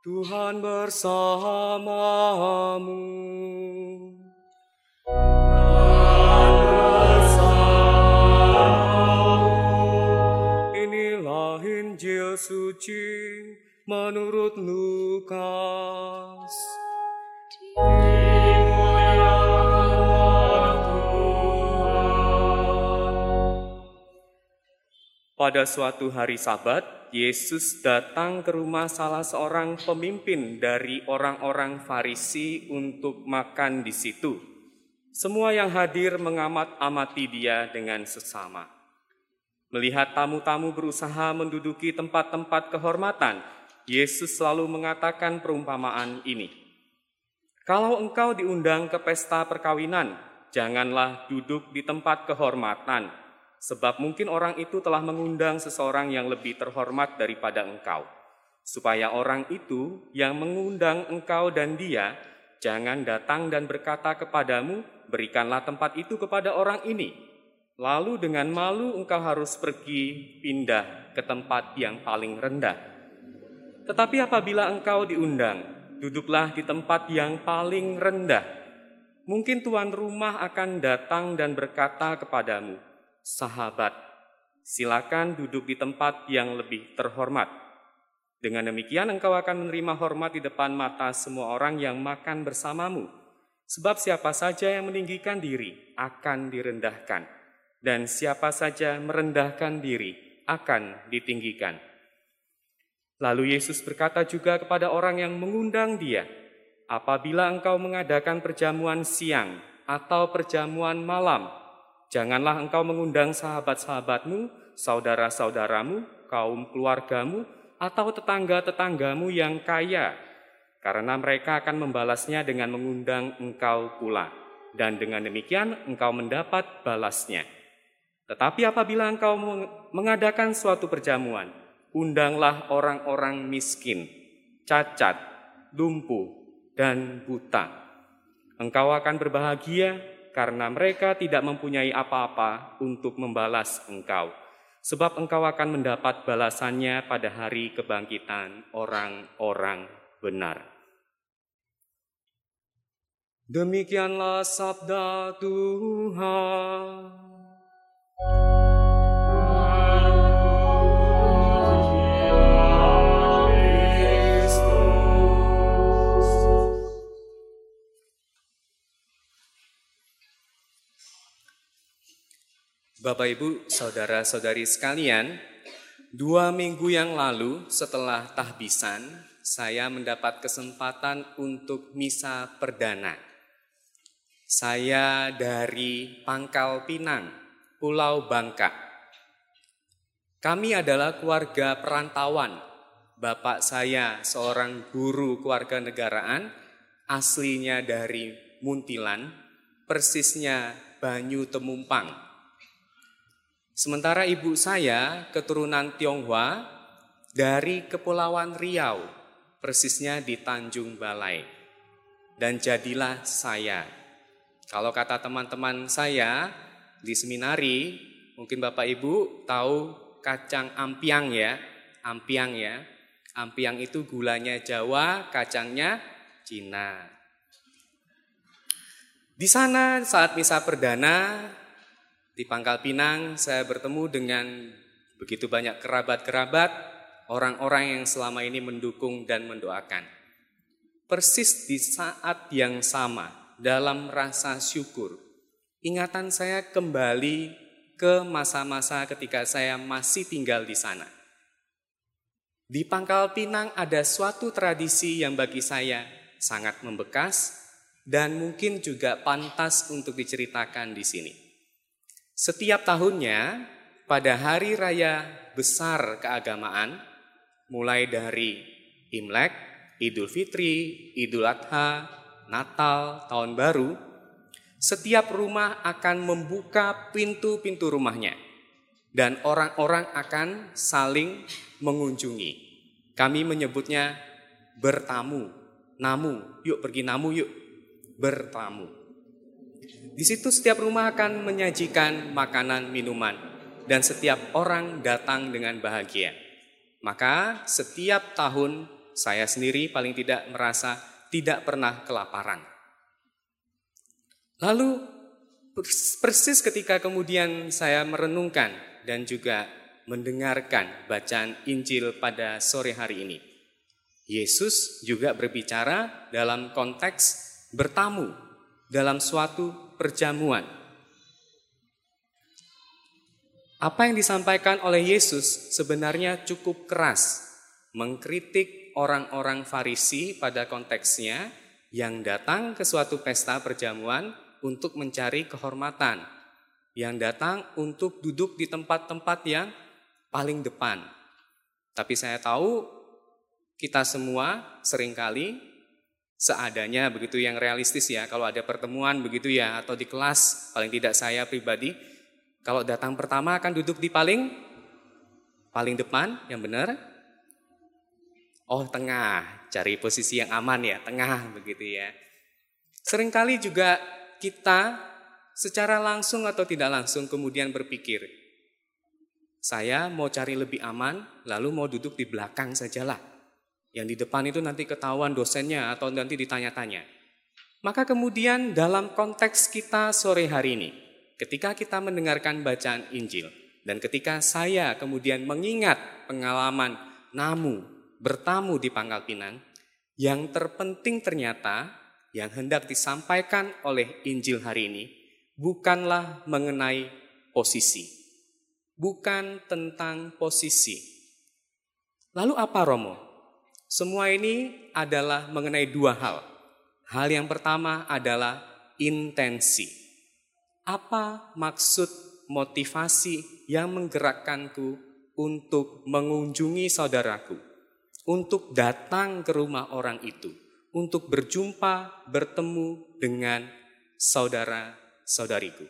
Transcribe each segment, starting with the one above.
Tuhan bersamamu. Inilah Injil suci menurut Lukas. Pada suatu hari Sabat, Yesus datang ke rumah salah seorang pemimpin dari orang-orang Farisi untuk makan di situ. Semua yang hadir mengamat-amati dia dengan sesama. Melihat tamu-tamu berusaha menduduki tempat-tempat kehormatan, Yesus selalu mengatakan perumpamaan ini. Kalau engkau diundang ke pesta perkawinan, janganlah duduk di tempat kehormatan, sebab mungkin orang itu telah mengundang seseorang yang lebih terhormat daripada engkau. Supaya orang itu yang mengundang engkau dan dia jangan datang dan berkata kepadamu, berikanlah tempat itu kepada orang ini. Lalu dengan malu engkau harus pergi pindah ke tempat yang paling rendah. Tetapi apabila engkau diundang, duduklah di tempat yang paling rendah. Mungkin tuan rumah akan datang dan berkata kepadamu, "Sahabat, silakan duduk di tempat yang lebih terhormat." Dengan demikian engkau akan menerima hormat di depan mata semua orang yang makan bersamamu. Sebab siapa saja yang meninggikan diri akan direndahkan, dan siapa saja merendahkan diri akan ditinggikan. Lalu Yesus berkata juga kepada orang yang mengundang dia, "Apabila engkau mengadakan perjamuan siang atau perjamuan malam, janganlah engkau mengundang sahabat-sahabatmu, saudara-saudaramu, kaum keluargamu, atau tetangga-tetanggamu yang kaya, karena mereka akan membalasnya dengan mengundang engkau pula, dan dengan demikian engkau mendapat balasnya. Tetapi apabila engkau mengadakan suatu perjamuan, undanglah orang-orang miskin, cacat, lumpuh, dan buta. Engkau akan berbahagia karena mereka tidak mempunyai apa-apa untuk membalas engkau, sebab engkau akan mendapat balasannya pada hari kebangkitan orang-orang benar. Demikianlah sabda Tuhan. Bapak, Ibu, saudara-saudari sekalian, dua minggu yang lalu setelah tahbisan, saya mendapat kesempatan untuk misa perdana. Saya dari Pangkal Pinang, Pulau Bangka. Kami adalah keluarga perantauan. Bapak saya seorang guru keluarga negaraan, aslinya dari Muntilan, persisnya Banyu Temumpang Sementara ibu saya keturunan Tionghoa dari Kepulauan Riau, persisnya di Tanjung Balai. Dan jadilah saya. Kalau kata teman-teman saya di seminari, mungkin Bapak Ibu tahu kacang ampiang ya, ampiang ya. Ampiang itu gulanya Jawa, kacangnya Cina. Di sana saat misa perdana di Pangkal Pinang saya bertemu dengan begitu banyak kerabat-kerabat, orang-orang yang selama ini mendukung dan mendoakan. Persis di saat yang sama, dalam rasa syukur, ingatan saya kembali ke masa-masa ketika saya masih tinggal di sana. Di Pangkal Pinang ada suatu tradisi yang bagi saya sangat membekas dan mungkin juga pantas untuk diceritakan di sini. Setiap tahunnya pada hari raya besar keagamaan mulai dari Imlek, Idul Fitri, Idul Adha, Natal, Tahun Baru, setiap rumah akan membuka pintu-pintu rumahnya dan orang-orang akan saling mengunjungi. Kami menyebutnya bertamu, namu, yuk pergi namu yuk, bertamu. Di situ setiap rumah akan menyajikan makanan minuman dan setiap orang datang dengan bahagia. Maka setiap tahun saya sendiri paling tidak merasa tidak pernah kelaparan. Lalu persis ketika kemudian saya merenungkan dan juga mendengarkan bacaan Injil pada sore hari ini. Yesus juga berbicara dalam konteks bertamu dalam suatu perjamuan. Apa yang disampaikan oleh Yesus sebenarnya cukup keras, mengkritik orang-orang Farisi pada konteksnya yang datang ke suatu pesta perjamuan untuk mencari kehormatan, yang datang untuk duduk di tempat-tempat yang paling depan. Tapi saya tahu kita semua sering kali seadanya begitu yang realistis ya. Kalau ada pertemuan begitu ya atau di kelas, paling tidak saya pribadi kalau datang pertama akan duduk di paling paling depan yang benar. Oh, tengah. Cari posisi yang aman ya, tengah begitu ya. Seringkali juga kita secara langsung atau tidak langsung kemudian berpikir, saya mau cari lebih aman, lalu mau duduk di belakang sajalah. Yang di depan itu nanti ketahuan dosennya atau nanti ditanya-tanya. Maka kemudian dalam konteks kita sore hari ini, ketika kita mendengarkan bacaan Injil, dan ketika saya kemudian mengingat pengalaman namu bertamu di Pangkal Pinang, yang terpenting ternyata yang hendak disampaikan oleh Injil hari ini bukanlah mengenai posisi, bukan tentang posisi. Lalu apa Romo? Semua ini adalah mengenai dua hal. Hal yang pertama adalah intensi. Apa maksud motivasi yang menggerakkanku untuk mengunjungi saudaraku, untuk datang ke rumah orang itu? untuk berjumpa, bertemu dengan saudara-saudariku.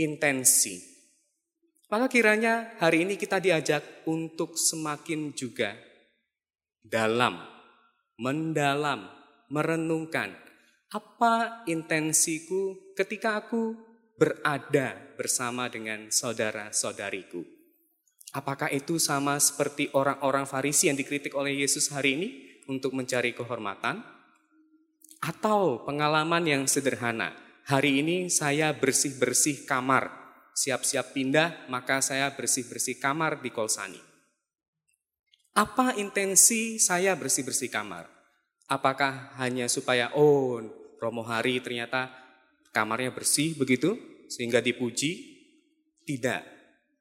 Intensi. Maka kiranya hari ini kita diajak untuk semakin juga dalam, mendalam, merenungkan apa intensiku ketika aku berada bersama dengan saudara-saudariku. Apakah itu sama seperti orang-orang Farisi yang dikritik oleh Yesus hari ini? untuk mencari kehormatan, atau pengalaman yang sederhana. Hari ini saya bersih-bersih kamar, siap-siap pindah, maka saya bersih-bersih kamar di Kolsani. Apa intensi saya bersih-bersih kamar? Apakah hanya supaya, oh Romo Hari ternyata kamarnya bersih begitu, sehingga dipuji? Tidak.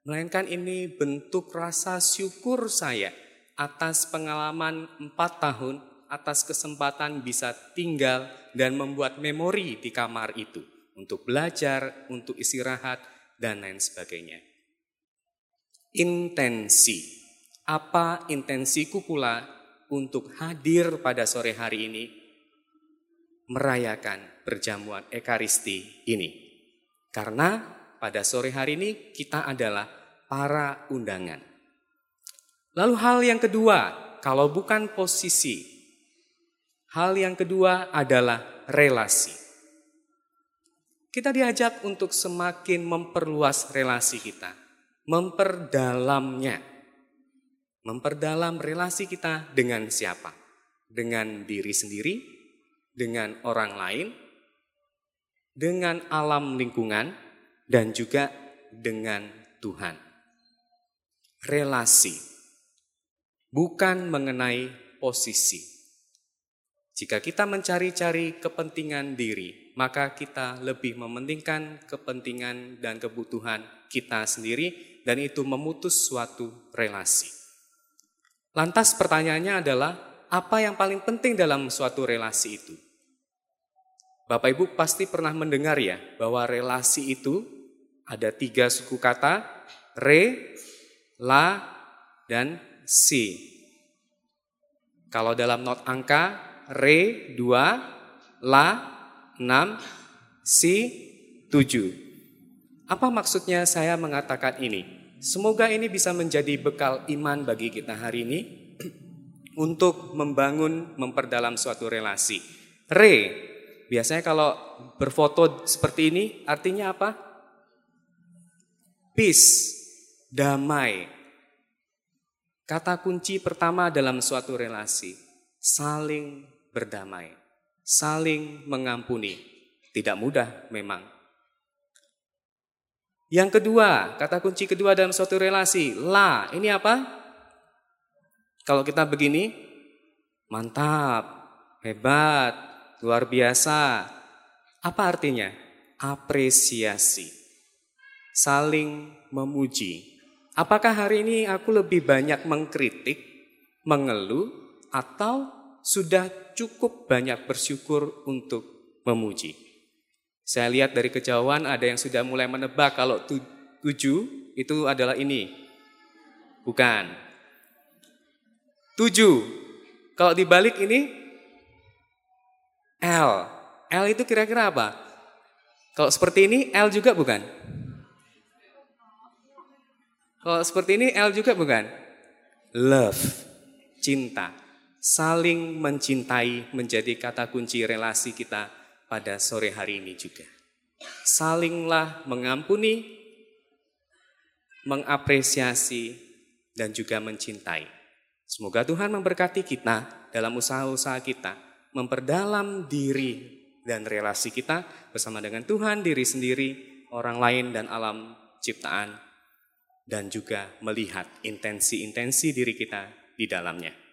Melainkan ini bentuk rasa syukur saya atas pengalaman empat tahun, atas kesempatan bisa tinggal dan membuat memori di kamar itu untuk belajar, untuk istirahat, dan lain sebagainya. Intensi. Apa intensiku pula untuk hadir pada sore hari ini merayakan perjamuan Ekaristi ini? Karena pada sore hari ini kita adalah para undangan. Lalu hal yang kedua, kalau bukan posisi, hal yang kedua adalah relasi. Kita diajak untuk semakin memperluas relasi kita, memperdalamnya. Memperdalam relasi kita dengan siapa? Dengan diri sendiri, dengan orang lain, dengan alam lingkungan, dan juga dengan Tuhan. Relasi bukan mengenai posisi. Jika kita mencari-cari kepentingan diri, maka kita lebih mementingkan kepentingan dan kebutuhan kita sendiri, dan itu memutus suatu relasi. Lantas, pertanyaannya adalah: apa yang paling penting dalam suatu relasi itu? Bapak Ibu pasti pernah mendengar ya, bahwa relasi itu ada tiga suku kata: re, la, dan si. Kalau dalam not angka, re 2, la 6, si 7. Apa maksudnya saya mengatakan ini? Semoga ini bisa menjadi bekal iman bagi kita hari ini untuk membangun, memperdalam suatu relasi. Re, biasanya kalau berfoto seperti ini artinya apa? Peace, damai, Kata kunci pertama dalam suatu relasi, saling berdamai, saling mengampuni. Tidak mudah memang. Yang kedua, kata kunci kedua dalam suatu relasi, la. Ini apa? Kalau kita begini, mantap, hebat, luar biasa. Apa artinya? Apresiasi. Saling memuji, Apakah hari ini aku lebih banyak mengkritik, mengeluh, atau sudah cukup banyak bersyukur untuk memuji? Saya lihat dari kejauhan ada yang sudah mulai menebak kalau tu, tujuh itu adalah ini. Bukan. Tujuh. Kalau dibalik ini L. L itu kira-kira apa? Kalau seperti ini L juga bukan? Kalau seperti ini L juga bukan? Love, cinta. Saling mencintai menjadi kata kunci relasi kita pada sore hari ini juga. Salinglah mengampuni, mengapresiasi, dan juga mencintai. Semoga Tuhan memberkati kita dalam usaha-usaha kita, memperdalam diri dan relasi kita bersama dengan Tuhan, diri sendiri, orang lain, dan alam ciptaan dan juga melihat intensi-intensi diri kita di dalamnya.